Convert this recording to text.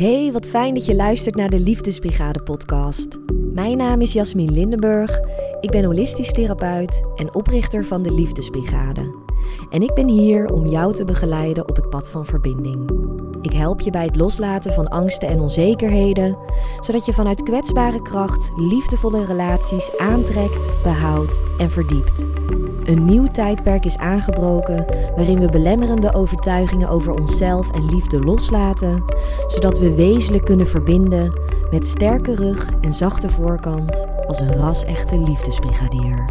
Hey, wat fijn dat je luistert naar de Liefdesbrigade podcast. Mijn naam is Jasmin Lindenburg. Ik ben holistisch therapeut en oprichter van de Liefdesbrigade. En ik ben hier om jou te begeleiden op het pad van verbinding. Ik help je bij het loslaten van angsten en onzekerheden, zodat je vanuit kwetsbare kracht liefdevolle relaties aantrekt, behoudt en verdiept. Een nieuw tijdperk is aangebroken waarin we belemmerende overtuigingen over onszelf en liefde loslaten, zodat we wezenlijk kunnen verbinden met sterke rug en zachte voorkant als een ras-echte liefdesbrigadier.